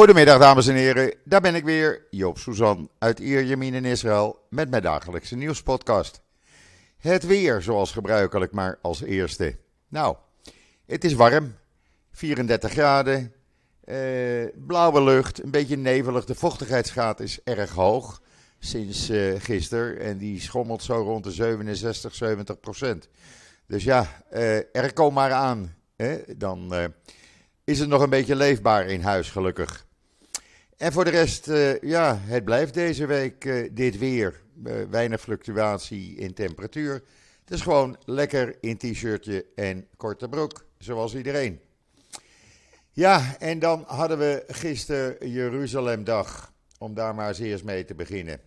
Goedemiddag dames en heren, daar ben ik weer, Joop Suzan uit Ierjemien in Israël met mijn dagelijkse nieuwspodcast. Het weer zoals gebruikelijk, maar als eerste. Nou, het is warm, 34 graden, eh, blauwe lucht, een beetje nevelig, de vochtigheidsgraad is erg hoog sinds uh, gisteren en die schommelt zo rond de 67, 70 procent. Dus ja, uh, er kom maar aan, dan... Uh, is het nog een beetje leefbaar in huis, gelukkig. En voor de rest, uh, ja, het blijft deze week uh, dit weer. Uh, weinig fluctuatie in temperatuur. Het is gewoon lekker in t-shirtje en korte broek, zoals iedereen. Ja, en dan hadden we gisteren Jeruzalemdag, om daar maar eens eerst mee te beginnen.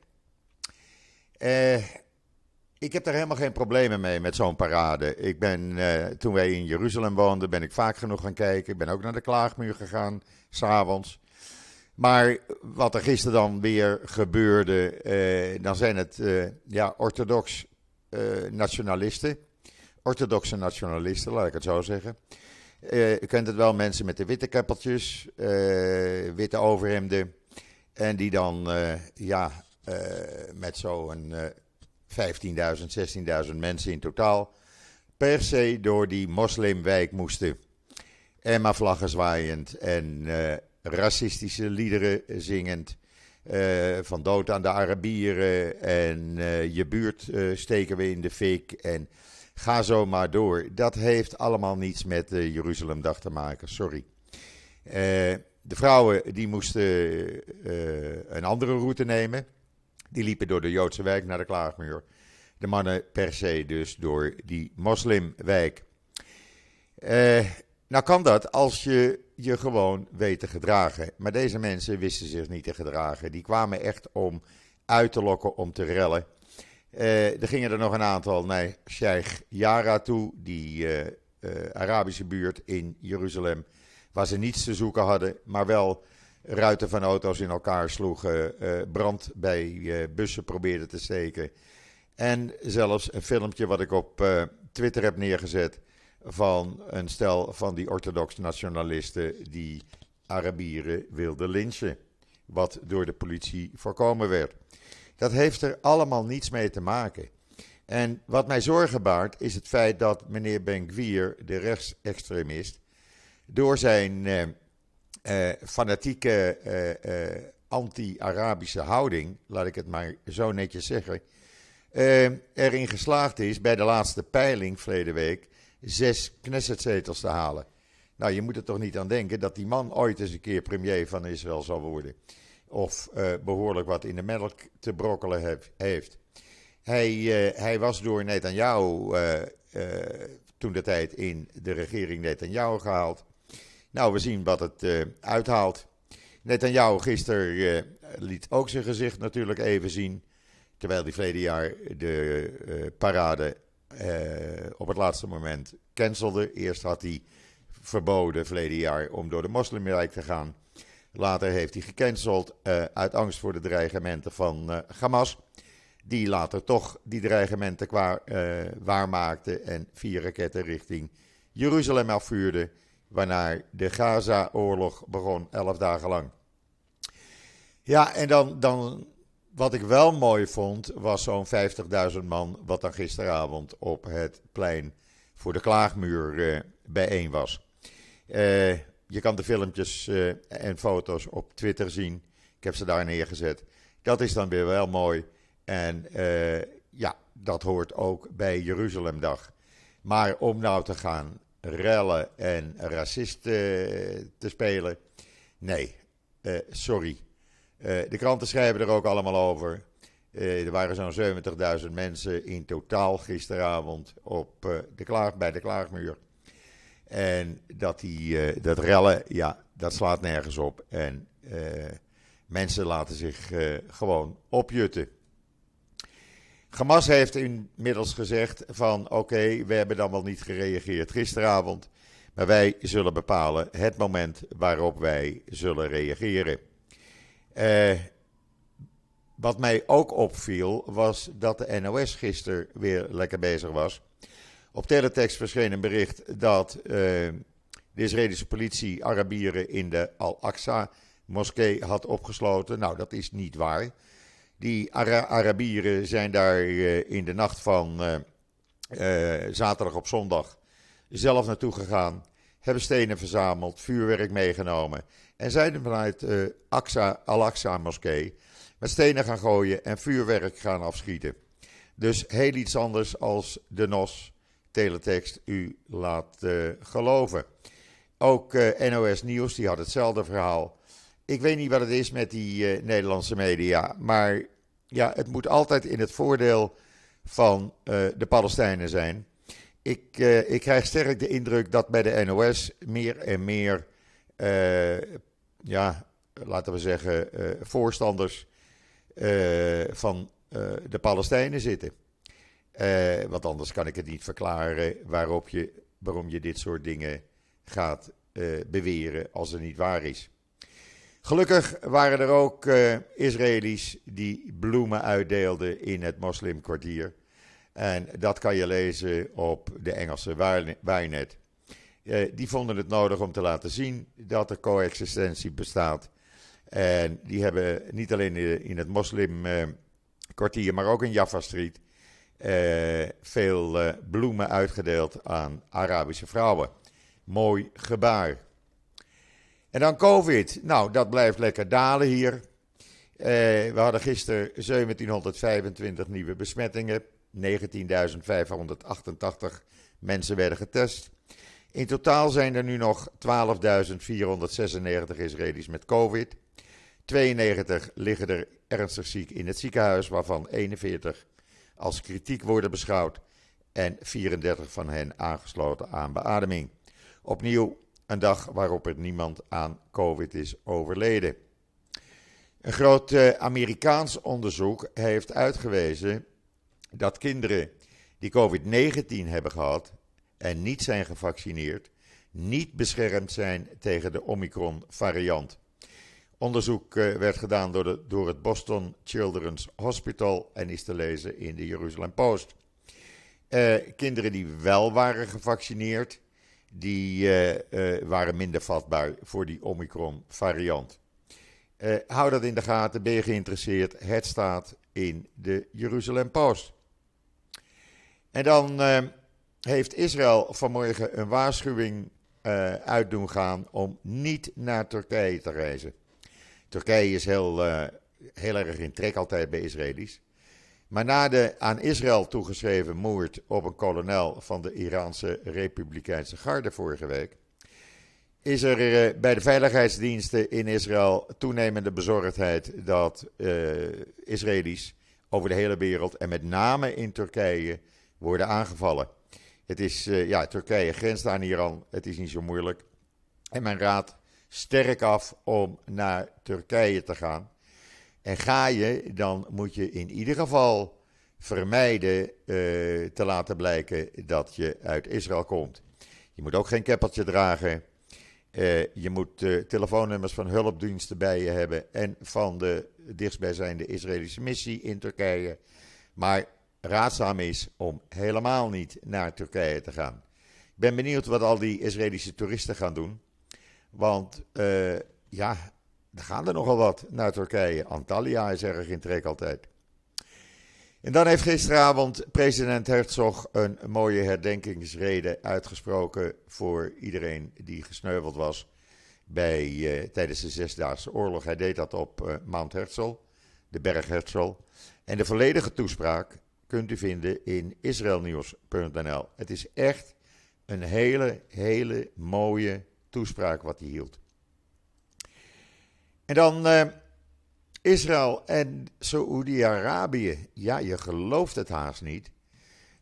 ik heb daar helemaal geen problemen mee met zo'n parade. Ik ben, toen wij in Jeruzalem woonden, ben ik vaak genoeg gaan kijken. Ik ben ook naar de Klaagmuur gegaan, s'avonds. Maar wat er gisteren dan weer gebeurde, eh, dan zijn het eh, ja, orthodox eh, nationalisten. Orthodoxe nationalisten, laat ik het zo zeggen. je kent het wel, mensen met de witte keppeltjes, witte overhemden. En die dan ja, met zo'n 15.000, 16.000 mensen in totaal per se door die moslimwijk moesten. En maar vlaggen zwaaiend en racistische liederen zingend. Uh, van dood aan de Arabieren en uh, je buurt uh, steken we in de fik en ga zo maar door. Dat heeft allemaal niets met Jeruzalemdag te maken, sorry. de vrouwen die moesten een andere route nemen. Die liepen door de Joodse wijk naar de Klaagmuur. De mannen per se dus door die moslimwijk. nou kan dat als je je gewoon weet te gedragen. Maar deze mensen wisten zich niet te gedragen. Die kwamen echt om uit te lokken, om te rellen. Uh, er gingen er nog een aantal naar Sheikh Yara toe, die uh, uh, Arabische buurt in Jeruzalem, waar ze niets te zoeken hadden, maar wel ruiten van auto's in elkaar sloegen, brand bij bussen probeerden te steken. En zelfs een filmpje wat ik op Twitter heb neergezet van een stel van die orthodox nationalisten die Arabieren wilden lynchen. Wat door de politie voorkomen werd. Dat heeft er allemaal niets mee te maken. En wat mij zorgen baart is het feit dat meneer Ben-Gvir, de rechtsextremist, door zijn eh, eh, fanatieke eh, eh anti-Arabische houding, laat ik het maar zo netjes zeggen, eh, erin geslaagd is bij de laatste peiling verleden week zes Knessetzetels te halen. Nou, je moet er toch niet aan denken dat die man ooit eens een keer premier van Israël zal worden. Of uh, behoorlijk wat in de melk te brokkelen heeft. Hij, uh, hij was door Netanyahu uh, toen de tijd in de regering Netanyahu gehaald. Nou, we zien wat het uithaalt. Netanyahu gisteren liet ook zijn gezicht natuurlijk even zien. Terwijl hij verleden jaar de parade op het laatste moment cancelde. Eerst had hij verboden verleden jaar om door de moslimrijk te gaan. Later heeft hij gecanceld uh, uit angst voor de dreigementen van uh, Hamas. Die later toch die dreigementen kwa, waarmaakte en vier raketten richting Jeruzalem afvuurde. Waarna de Gaza-oorlog begon, elf dagen lang. Ja, en dan, dan wat ik wel mooi vond, was zo'n 50.000 man, wat dan gisteravond op het plein voor de klaagmuur uh, bijeen was. Uh, je kan de filmpjes uh, en foto's op Twitter zien. Ik heb ze daar neergezet. Dat is dan weer wel mooi. En ja, dat hoort ook bij Jeruzalemdag. Maar om nou te gaan rellen en racisten te spelen, nee, sorry. Eh, de kranten schrijven er ook allemaal over. Uh, er waren zo'n 70.000 mensen in totaal gisteravond op, uh, de klaag, bij de klaagmuur. En dat, die, dat rellen, ja, dat slaat nergens op. En mensen laten zich gewoon opjutten. Hamas heeft inmiddels gezegd van oké, we hebben dan wel niet gereageerd gisteravond. Maar wij zullen bepalen het moment waarop wij zullen reageren. Uh, wat mij ook opviel was dat de NOS gisteren weer lekker bezig was. Op teletext verscheen een bericht dat uh, de Israëlische politie Arabieren in de Al-Aqsa moskee had opgesloten. Nou, dat is niet waar. Die Arabieren zijn daar eh, in de nacht van zaterdag op zondag zelf naartoe gegaan. Hebben stenen verzameld, vuurwerk meegenomen. En zijn vanuit de Al-Aqsa moskee met stenen gaan gooien en vuurwerk gaan afschieten. Dus heel iets anders als de NOS teletext u laat geloven. Ook NOS Nieuws, die had hetzelfde verhaal. Ik weet niet wat het is met die uh, Nederlandse media, maar ja, het moet altijd in het voordeel van uh, de Palestijnen zijn. Ik, uh, ik krijg sterk de indruk dat bij de NOS meer en meer, ja, laten we zeggen, voorstanders van de Palestijnen zitten. want anders kan ik het niet verklaren waarop je, waarom je dit soort dingen gaat beweren als het niet waar is. Gelukkig waren er ook Israëli's die bloemen uitdeelden in het moslimkwartier. En dat kan je lezen op de Engelse Wijnet. Uh, die vonden het nodig om te laten zien dat er coexistentie bestaat. En die hebben niet alleen in het moslimkwartier, maar ook in Jaffa Street uh, veel bloemen uitgedeeld aan Arabische vrouwen. Mooi gebaar. En dan COVID. Nou, dat blijft lekker dalen hier. We hadden gisteren 1725 nieuwe besmettingen. 19.588 mensen werden getest. In totaal zijn er nu nog 12.496 Israëli's met COVID. 92 liggen er ernstig ziek in het ziekenhuis, waarvan 41 als kritiek worden beschouwd en 34 van hen aangesloten aan beademing. Opnieuw een dag waarop er niemand aan COVID is overleden. Een groot uh, Amerikaans onderzoek heeft uitgewezen dat kinderen die COVID-19 hebben gehad en niet zijn gevaccineerd, niet beschermd zijn tegen de Omicron-variant. Onderzoek uh, werd gedaan door, de, door, het Boston Children's Hospital en is te lezen in de Jerusalem Post. Uh, kinderen die wel waren gevaccineerd, die uh, waren minder vatbaar voor die Omicron-variant. Hou dat in de gaten, ben je geïnteresseerd? Het staat in de Jeruzalem Post. En dan heeft Israël vanmorgen een waarschuwing uit doen gaan om niet naar Turkije te reizen. Turkije is heel, heel erg in trek altijd bij Israëli's. Maar na de aan Israël toegeschreven moord op een kolonel van de Iraanse Republikeinse Garde vorige week, is er eh, bij de veiligheidsdiensten in Israël toenemende bezorgdheid dat uh, Israëli's over de hele wereld en met name in Turkije worden aangevallen. Het is, uh, ja, Turkije grenst aan Iran, het is niet zo moeilijk. En men raadt sterk af om naar Turkije te gaan. En ga je, dan moet je in ieder geval vermijden uh, te laten blijken dat je uit Israël komt. Je moet ook geen keppeltje dragen. Uh, je moet telefoonnummers van hulpdiensten bij je hebben en van de dichtstbijzijnde Israëlische missie in Turkije. Maar raadzaam is om helemaal niet naar Turkije te gaan. Ik ben benieuwd wat al die Israëlische toeristen gaan doen. Want ja, er gaan er nogal wat naar Turkije. Antalya is erg in trek altijd. En dan heeft gisteravond president Herzog een mooie herdenkingsrede uitgesproken voor iedereen die gesneuveld was bij, uh, tijdens de Zesdaagse Oorlog. Hij deed dat op uh, Mount Herzl, de berg Herzl. En de volledige toespraak kunt u vinden in israelnieuws.nl. Het is echt een hele, hele mooie toespraak wat hij hield. En dan uh, Israël en Saoedi-Arabië. Ja, je gelooft het haast niet.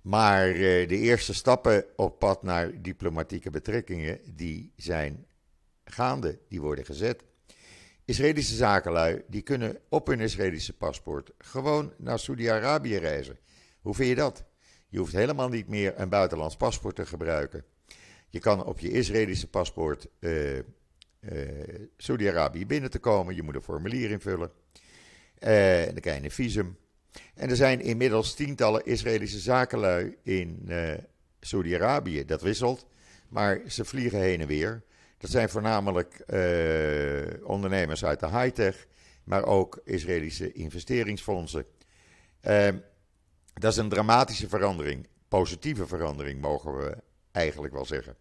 Maar uh, de eerste stappen op pad naar diplomatieke betrekkingen, die zijn gaande, die worden gezet. Israëlische zakenlui, die kunnen op hun Israëlische paspoort gewoon naar Saoedi-Arabië reizen. Hoe vind je dat? Je hoeft helemaal niet meer een buitenlands paspoort te gebruiken. Je kan op je Israëlische paspoort uh, uh, Saudi-Arabië binnen te komen. Je moet een formulier invullen. Uh, dan krijg je een visum. En er zijn inmiddels tientallen Israëlische zakenlui in Saudi-Arabië. Dat wisselt, maar ze vliegen heen en weer. Dat zijn voornamelijk ondernemers uit de high-tech, maar ook Israëlische investeringsfondsen. Ehm, dat is een dramatische verandering, positieve verandering mogen we eigenlijk wel zeggen.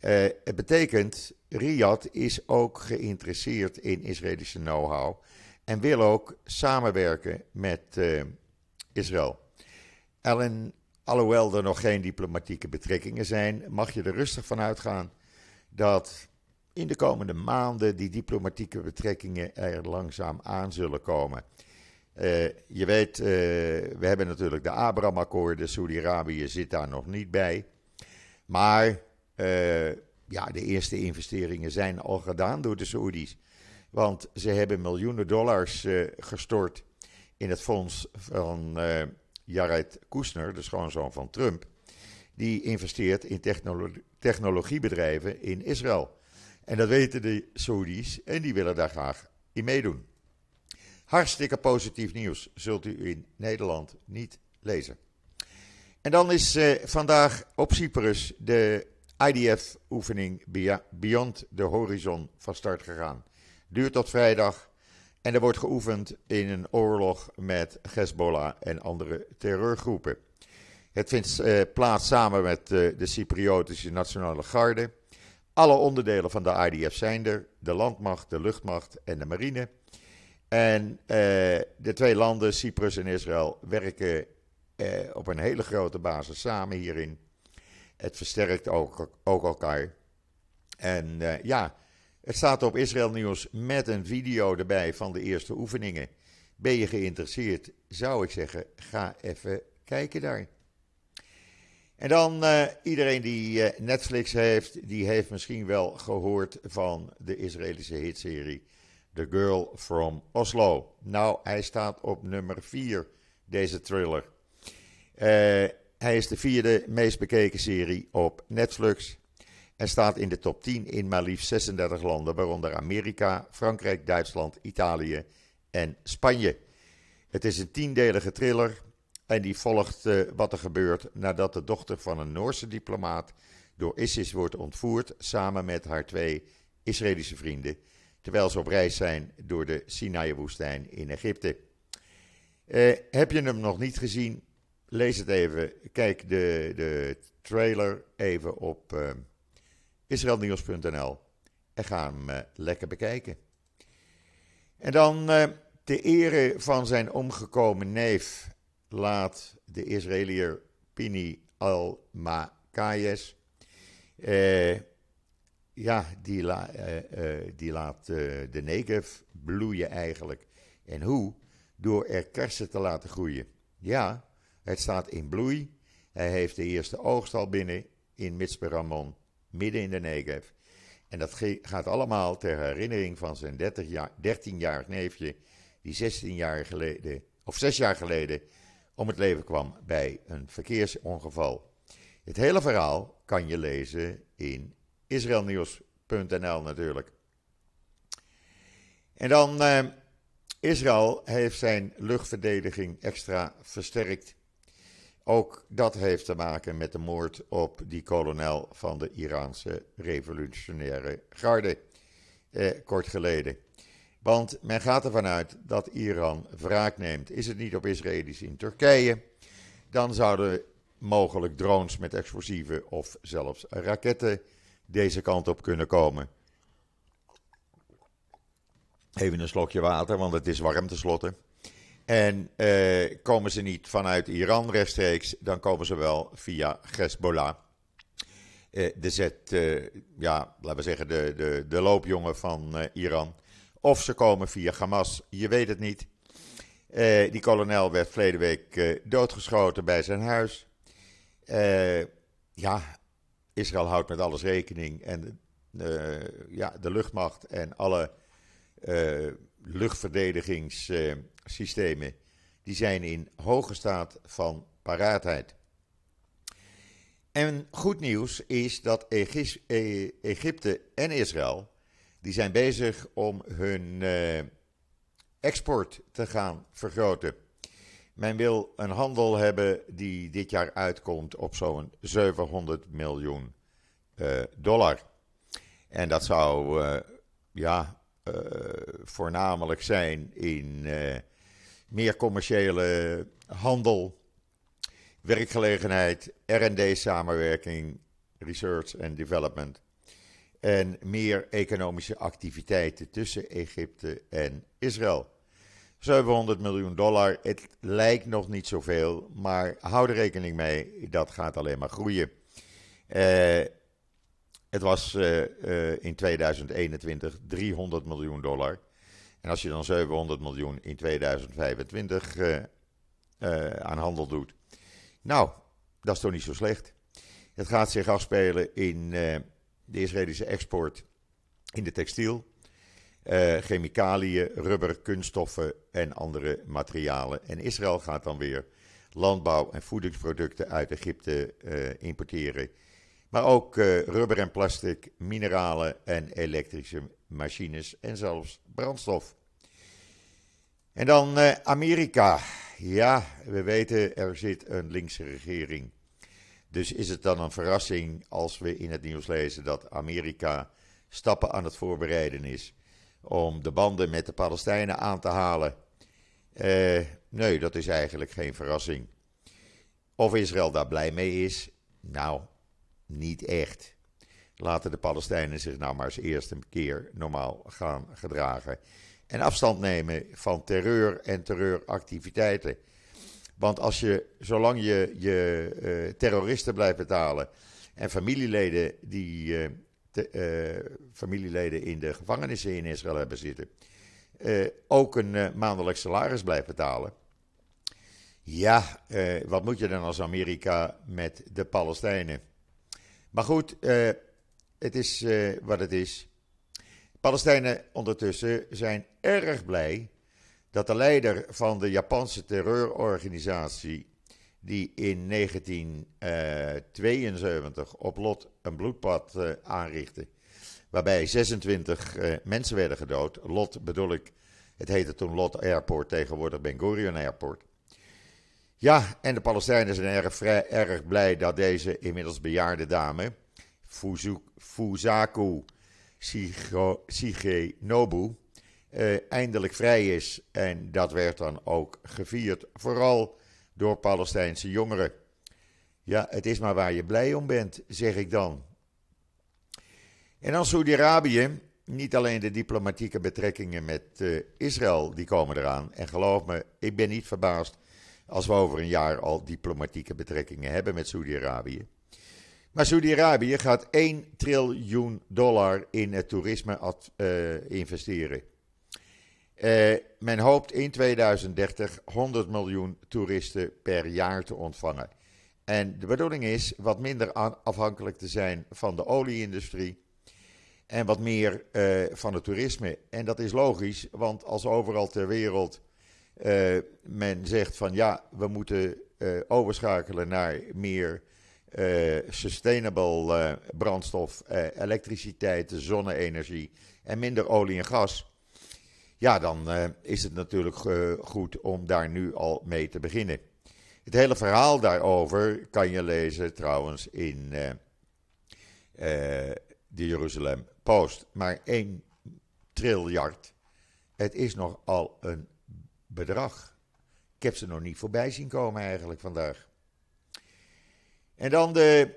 Uh, het betekent, Riyadh is ook geïnteresseerd in Israëlische know-how en wil ook samenwerken met uh, Israël. Alhoewel er nog geen diplomatieke betrekkingen zijn, mag je er rustig van uitgaan dat in de komende maanden die diplomatieke betrekkingen er langzaam aan zullen komen. Uh, je weet, uh, we hebben natuurlijk de Abraham-akkoorden. Saudi-Arabië zit daar nog niet bij. Maar uh, ja, de eerste investeringen zijn al gedaan door de Saoedi's. Want ze hebben miljoenen dollars gestort in het fonds van Jared Kushner, de schoonzoon van Trump. Die investeert in technologie, technologiebedrijven in Israël. En dat weten de Saoedi's en die willen daar graag in meedoen. Hartstikke positief nieuws zult u in Nederland niet lezen. En dan is uh, vandaag op Cyprus de IDF-oefening Beyond the Horizon van start gegaan. Duurt tot vrijdag en er wordt geoefend in een oorlog met Hezbollah en andere terreurgroepen. Het vindt uh, plaats samen met uh, de Cypriotische Nationale Garde. Alle onderdelen van de IDF zijn er: de landmacht, de luchtmacht en de marine. En uh, de twee landen, Cyprus en Israël, werken op een hele grote basis samen hierin. Het versterkt ook, ook elkaar. En ja, het staat op Israël Nieuws met een video erbij van de eerste oefeningen. Ben je geïnteresseerd, zou ik zeggen, ga even kijken daar. En dan iedereen die Netflix heeft, die heeft misschien wel gehoord van de Israëlische hitserie The Girl from Oslo. Nou, hij staat op nummer 4, deze thriller. Uh, hij is de vierde meest bekeken serie op Netflix. En staat in de top 10 in maar liefst 36 landen, waaronder Amerika, Frankrijk, Duitsland, Italië en Spanje. Het is een tiendelige thriller en die volgt uh, wat er gebeurt nadat de dochter van een Noorse diplomaat door ISIS wordt ontvoerd samen met haar twee Israëlische vrienden, terwijl ze op reis zijn door de Sinai-woestijn in Egypte. Uh, heb je hem nog niet gezien? Lees het even. Kijk de, de trailer even op uh, en ga hem lekker bekijken. En dan de ere van zijn omgekomen neef laat de Israëliër Pini al-Makayes, eh, ja, die, eh, eh, die laat eh, de Negev bloeien eigenlijk. En hoe? Door er kersen te laten groeien. Ja, het staat in bloei. Hij heeft de eerste oogst al binnen in Mitzperamon, midden in de Negev. En dat gaat allemaal ter herinnering van zijn 13-jarig neefje, die 16 jaar geleden, of 6 jaar geleden, om het leven kwam bij een verkeersongeval. Het hele verhaal kan je lezen in israelnieuws.nl natuurlijk. En dan, uh, Israël heeft zijn luchtverdediging extra versterkt. Ook dat heeft te maken met de moord op die kolonel van de Iraanse revolutionaire garde, eh, kort geleden. Want men gaat ervan uit dat Iran wraak neemt. Is het niet op Israëli's in Turkije, dan zouden mogelijk drones met explosieven of zelfs raketten deze kant op kunnen komen. Even een slokje water, want het is warm tenslotte. En eh, komen ze niet vanuit Iran rechtstreeks, dan komen ze wel via Hezbollah. Eh, de zet, eh, ja, laten we zeggen, de, de, de loopjongen van eh, Iran. Of ze komen via Hamas, je weet het niet. Uh, die kolonel werd verleden week uh, doodgeschoten bij zijn huis. Ja, Israël houdt met alles rekening. En ja, de luchtmacht en alle luchtverdedigingssystemen... die zijn in hoge staat van paraatheid. En goed nieuws is dat Egypte en Israël die zijn bezig om hun uh, export te gaan vergroten. Men wil een handel hebben die dit jaar uitkomt op zo'n 700 miljoen uh, dollar. En dat zou uh, ja, voornamelijk zijn in meer commerciële handel, werkgelegenheid, RD-samenwerking, research and development. En meer economische activiteiten tussen Egypte en Israël. 700 miljoen dollar, het lijkt nog niet zoveel, maar hou er rekening mee, dat gaat alleen maar groeien. Uh, het was uh, uh, in 2021 300 miljoen dollar. En als je dan 700 miljoen in 2025 aan handel doet, nou, dat is toch niet zo slecht. Het gaat zich afspelen in de Israëlische export in de textiel, uh, chemicaliën, rubber, kunststoffen en andere materialen. En Israël gaat dan weer landbouw- en voedingsproducten uit Egypte uh, importeren. Maar ook uh, rubber en plastic, mineralen en elektrische machines en zelfs brandstof. En dan Amerika. Ja, we weten er zit een linkse regering. Dus is het dan een verrassing als we in het nieuws lezen dat Amerika stappen aan het voorbereiden is om de banden met de Palestijnen aan te halen. Uh, nee, dat is eigenlijk geen verrassing. Of Israël daar blij mee is? Nou, niet echt. Laten de Palestijnen zich nou maar eens eerst een keer normaal gaan gedragen. En afstand nemen van terreur en terreuractiviteiten. Want als je, zolang je je uh, terroristen blijft betalen en familieleden die uh, de, uh, familieleden in de gevangenissen in Israël hebben zitten, uh, ook een uh, maandelijks salaris blijft betalen. Ja, wat moet je dan als Amerika met de Palestijnen? Maar goed, het is wat het is. Palestijnen ondertussen zijn erg blij dat de leider van de Japanse terreurorganisatie die in 1972 op Lot een bloedbad uh, aanrichtte. Waarbij 26 uh, eh, mensen werden gedood. Lot bedoel ik, het heette toen Lot Airport, tegenwoordig Ben Gurion Airport. Ja, en de Palestijnen zijn erg, erg blij dat deze inmiddels bejaarde dame, Fuzaku Shigenobu, uh, eindelijk vrij is. En dat werd dan ook gevierd. Vooral door Palestijnse jongeren. Ja, het is maar waar je blij om bent, zeg ik dan. En dan Saudi-Arabië, niet alleen de diplomatieke betrekkingen met uh, Israël, die komen eraan. En geloof me, ik ben niet verbaasd als we over een jaar al diplomatieke betrekkingen hebben met Saudi-Arabië. Maar Saudi-Arabië gaat 1 triljoen dollar in het toerisme uh, investeren. Uh, men hoopt in 2030 100 miljoen toeristen per jaar te ontvangen. En de bedoeling is wat minder afhankelijk te zijn van de olieindustrie en wat meer uh, van het toerisme. En dat is logisch, want als overal ter wereld uh, men zegt van ja, we moeten overschakelen naar meer sustainable brandstof, elektriciteit, zonne-energie en minder olie en gas ja, dan uh, is het natuurlijk uh, goed om daar nu al mee te beginnen. Het hele verhaal daarover kan je lezen trouwens in uh, de Jeruzalem Post. Maar 1 triljard, het is nogal een bedrag. Ik heb ze nog niet voorbij zien komen eigenlijk vandaag. En dan de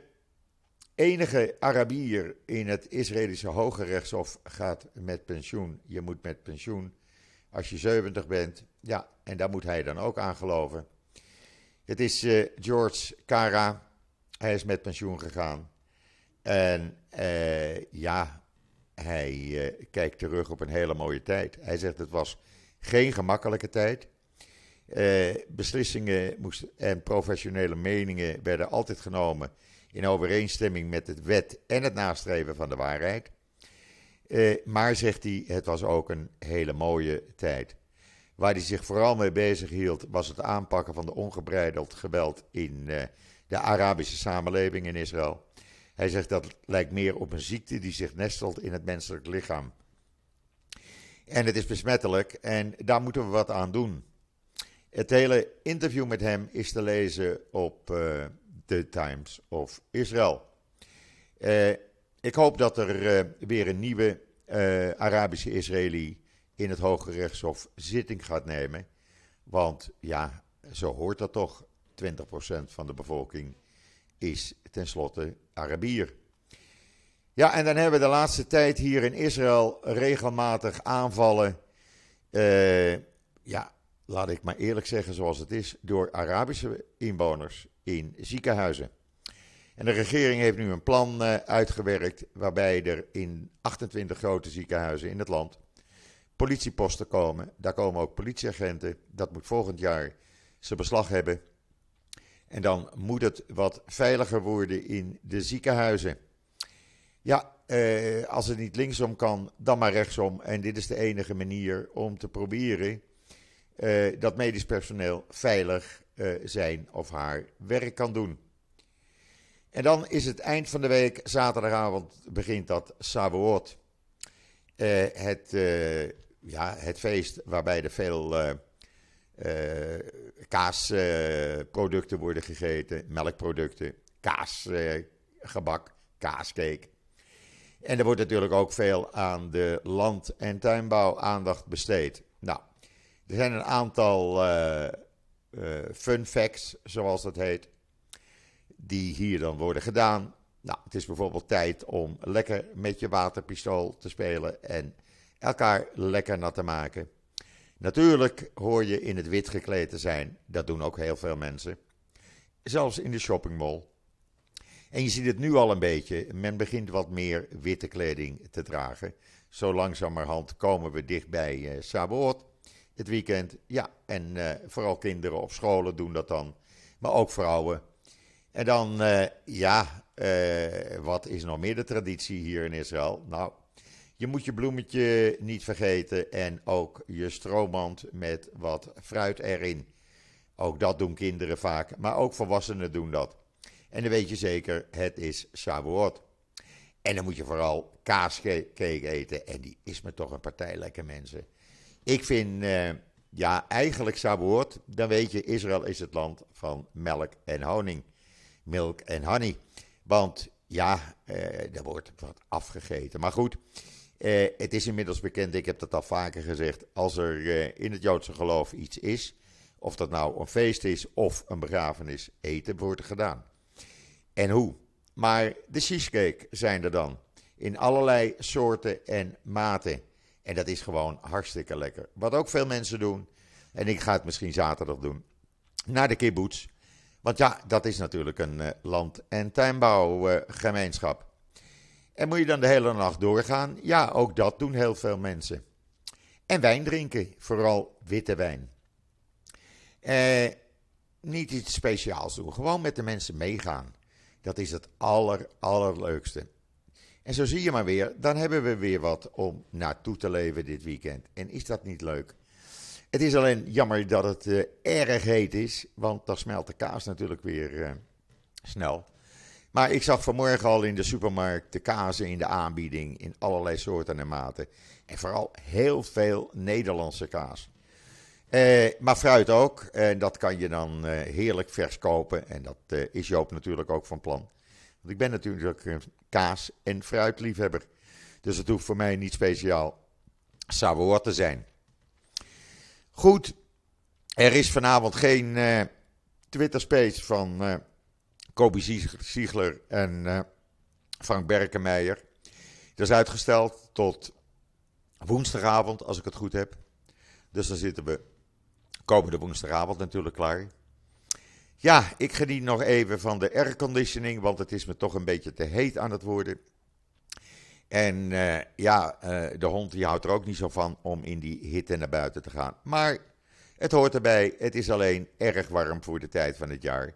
enige Arabier in het Israëlische Hoge Rechtshof gaat met pensioen. Je moet met pensioen als je 70 bent. Ja, en daar moet hij dan ook aan geloven. Het is uh, George Kara. Hij is met pensioen gegaan. En uh, ja, hij uh, kijkt terug op een hele mooie tijd. Hij zegt het was geen gemakkelijke tijd. beslissingen moesten, en professionele meningen werden altijd genomen in overeenstemming met het wet en het nastreven van de waarheid. Uh, maar zegt hij, het was ook een hele mooie tijd. Waar hij zich vooral mee bezig hield, was het aanpakken van de ongebreideld geweld in uh, de Arabische samenleving in Israël. Hij zegt dat lijkt meer op een ziekte die zich nestelt in het menselijk lichaam. En het is besmettelijk en daar moeten we wat aan doen. Het hele interview met hem is te lezen op uh, The Times of Israel. Uh, ik hoop dat er uh, weer een nieuwe uh, Arabische Israëli in het Hoge Rechtshof zitting gaat nemen. Want ja, zo hoort dat toch. 20% van de bevolking is tenslotte Arabier. Ja, en dan hebben we de laatste tijd hier in Israël regelmatig aanvallen. Ja, laat ik maar eerlijk zeggen zoals het is, door Arabische inwoners in ziekenhuizen. En de regering heeft nu een plan uh, uitgewerkt waarbij er in 28 grote ziekenhuizen in het land politieposten komen. Daar komen ook politieagenten. Dat moet volgend jaar zijn beslag hebben. En dan moet het wat veiliger worden in de ziekenhuizen. Ja, eh, als het niet linksom kan, dan maar rechtsom. En dit is de enige manier om te proberen eh, dat medisch personeel veilig eh, zijn of haar werk kan doen. En dan is het eind van de week, zaterdagavond, begint dat Shavuot. Uh, het, ja, het feest waarbij er veel kaasproducten worden gegeten, melkproducten, kaasgebak, kaascake. En er wordt natuurlijk ook veel aan de land- en tuinbouw aandacht besteed. Nou, er zijn een aantal fun facts, zoals dat heet, die hier dan worden gedaan. Nou, het is bijvoorbeeld tijd om lekker met je waterpistool te spelen en elkaar lekker nat te maken. Natuurlijk hoor je in het wit gekleed te zijn, dat doen ook heel veel mensen. Zelfs in de shoppingmall. En je ziet het nu al een beetje. Men begint wat meer witte kleding te dragen. Zo langzamerhand komen we dichtbij uh, Saboort. Het weekend. Ja, en uh, vooral kinderen op scholen doen dat dan. Maar ook vrouwen. En dan, uh, ja, wat is nog meer de traditie hier in Israël? Nou, je moet je bloemetje niet vergeten. En ook je stromand met wat fruit erin. Ook dat doen kinderen vaak. Maar ook volwassenen doen dat. En dan weet je zeker, het is Shavuot. En dan moet je vooral kaascake eten. En die is me toch een partij lekker mensen. Ik vind, uh, ja, eigenlijk Shavuot, dan weet je, Israël is het land van melk en honing. Milk en honey. Want ja, uh, er wordt wat afgegeten. Maar goed, uh, het is inmiddels bekend, ik heb dat al vaker gezegd. Als er in het Joodse geloof iets is, of dat nou een feest is of een begrafenis, eten wordt gedaan en hoe. Maar de cheesecake zijn er dan. In allerlei soorten en maten. En dat is gewoon hartstikke lekker. Wat ook veel mensen doen. En ik ga het misschien zaterdag doen. Naar de kibbutz. Want ja, dat is natuurlijk een uh, land- en tuinbouwgemeenschap. en moet je dan de hele nacht doorgaan? Ja, ook dat doen heel veel mensen. En wijn drinken, vooral witte wijn. Eh, niet iets speciaals doen, gewoon met de mensen meegaan. Dat is het aller, allerleukste. En zo zie je maar weer, dan hebben we weer wat om naartoe te leven dit weekend. En is dat niet leuk? Het is alleen jammer dat het uh, erg heet is, want dan smelt de kaas natuurlijk weer uh, snel. Maar ik zag vanmorgen al in de supermarkt de kazen in de aanbieding in allerlei soorten en maten. En vooral heel veel Nederlandse kaas. Uh, maar fruit ook. En dat kan je dan heerlijk vers kopen. En dat is Joop natuurlijk ook van plan. Want ik ben natuurlijk een kaas- en fruitliefhebber. Dus het hoeft voor mij niet speciaal savoir te zijn. Goed, er is vanavond geen Twitter-space van Kobe Ziegler en Frank Berkenmeijer. Dat is uitgesteld tot woensdagavond, als ik het goed heb. Dus dan zitten we komende woensdagavond natuurlijk klaar. Ja, ik geniet nog even van de airconditioning, want het is me toch een beetje te heet aan het worden. En uh, ja, uh, de hond die houdt er ook niet zo van om in die hitte naar buiten te gaan. Maar het hoort erbij, het is alleen erg warm voor de tijd van het jaar.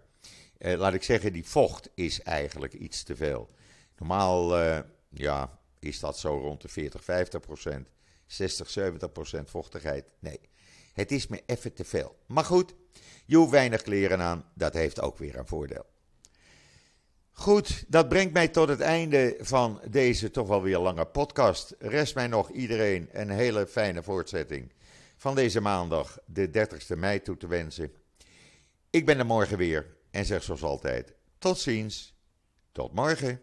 Uh, laat ik zeggen, die vocht is eigenlijk iets te veel. Normaal ja, is dat zo rond de 40, 50 procent. 60, 70 procent vochtigheid. Nee, het is me even te veel. Maar goed, je hoeft weinig kleren aan. Dat heeft ook weer een voordeel. Goed, dat brengt mij tot het einde van deze toch wel weer lange podcast. Rest mij nog iedereen een hele fijne voortzetting van deze maandag, de 30ste mei, toe te wensen. Ik ben er morgen weer en zeg zoals altijd: tot ziens, tot morgen.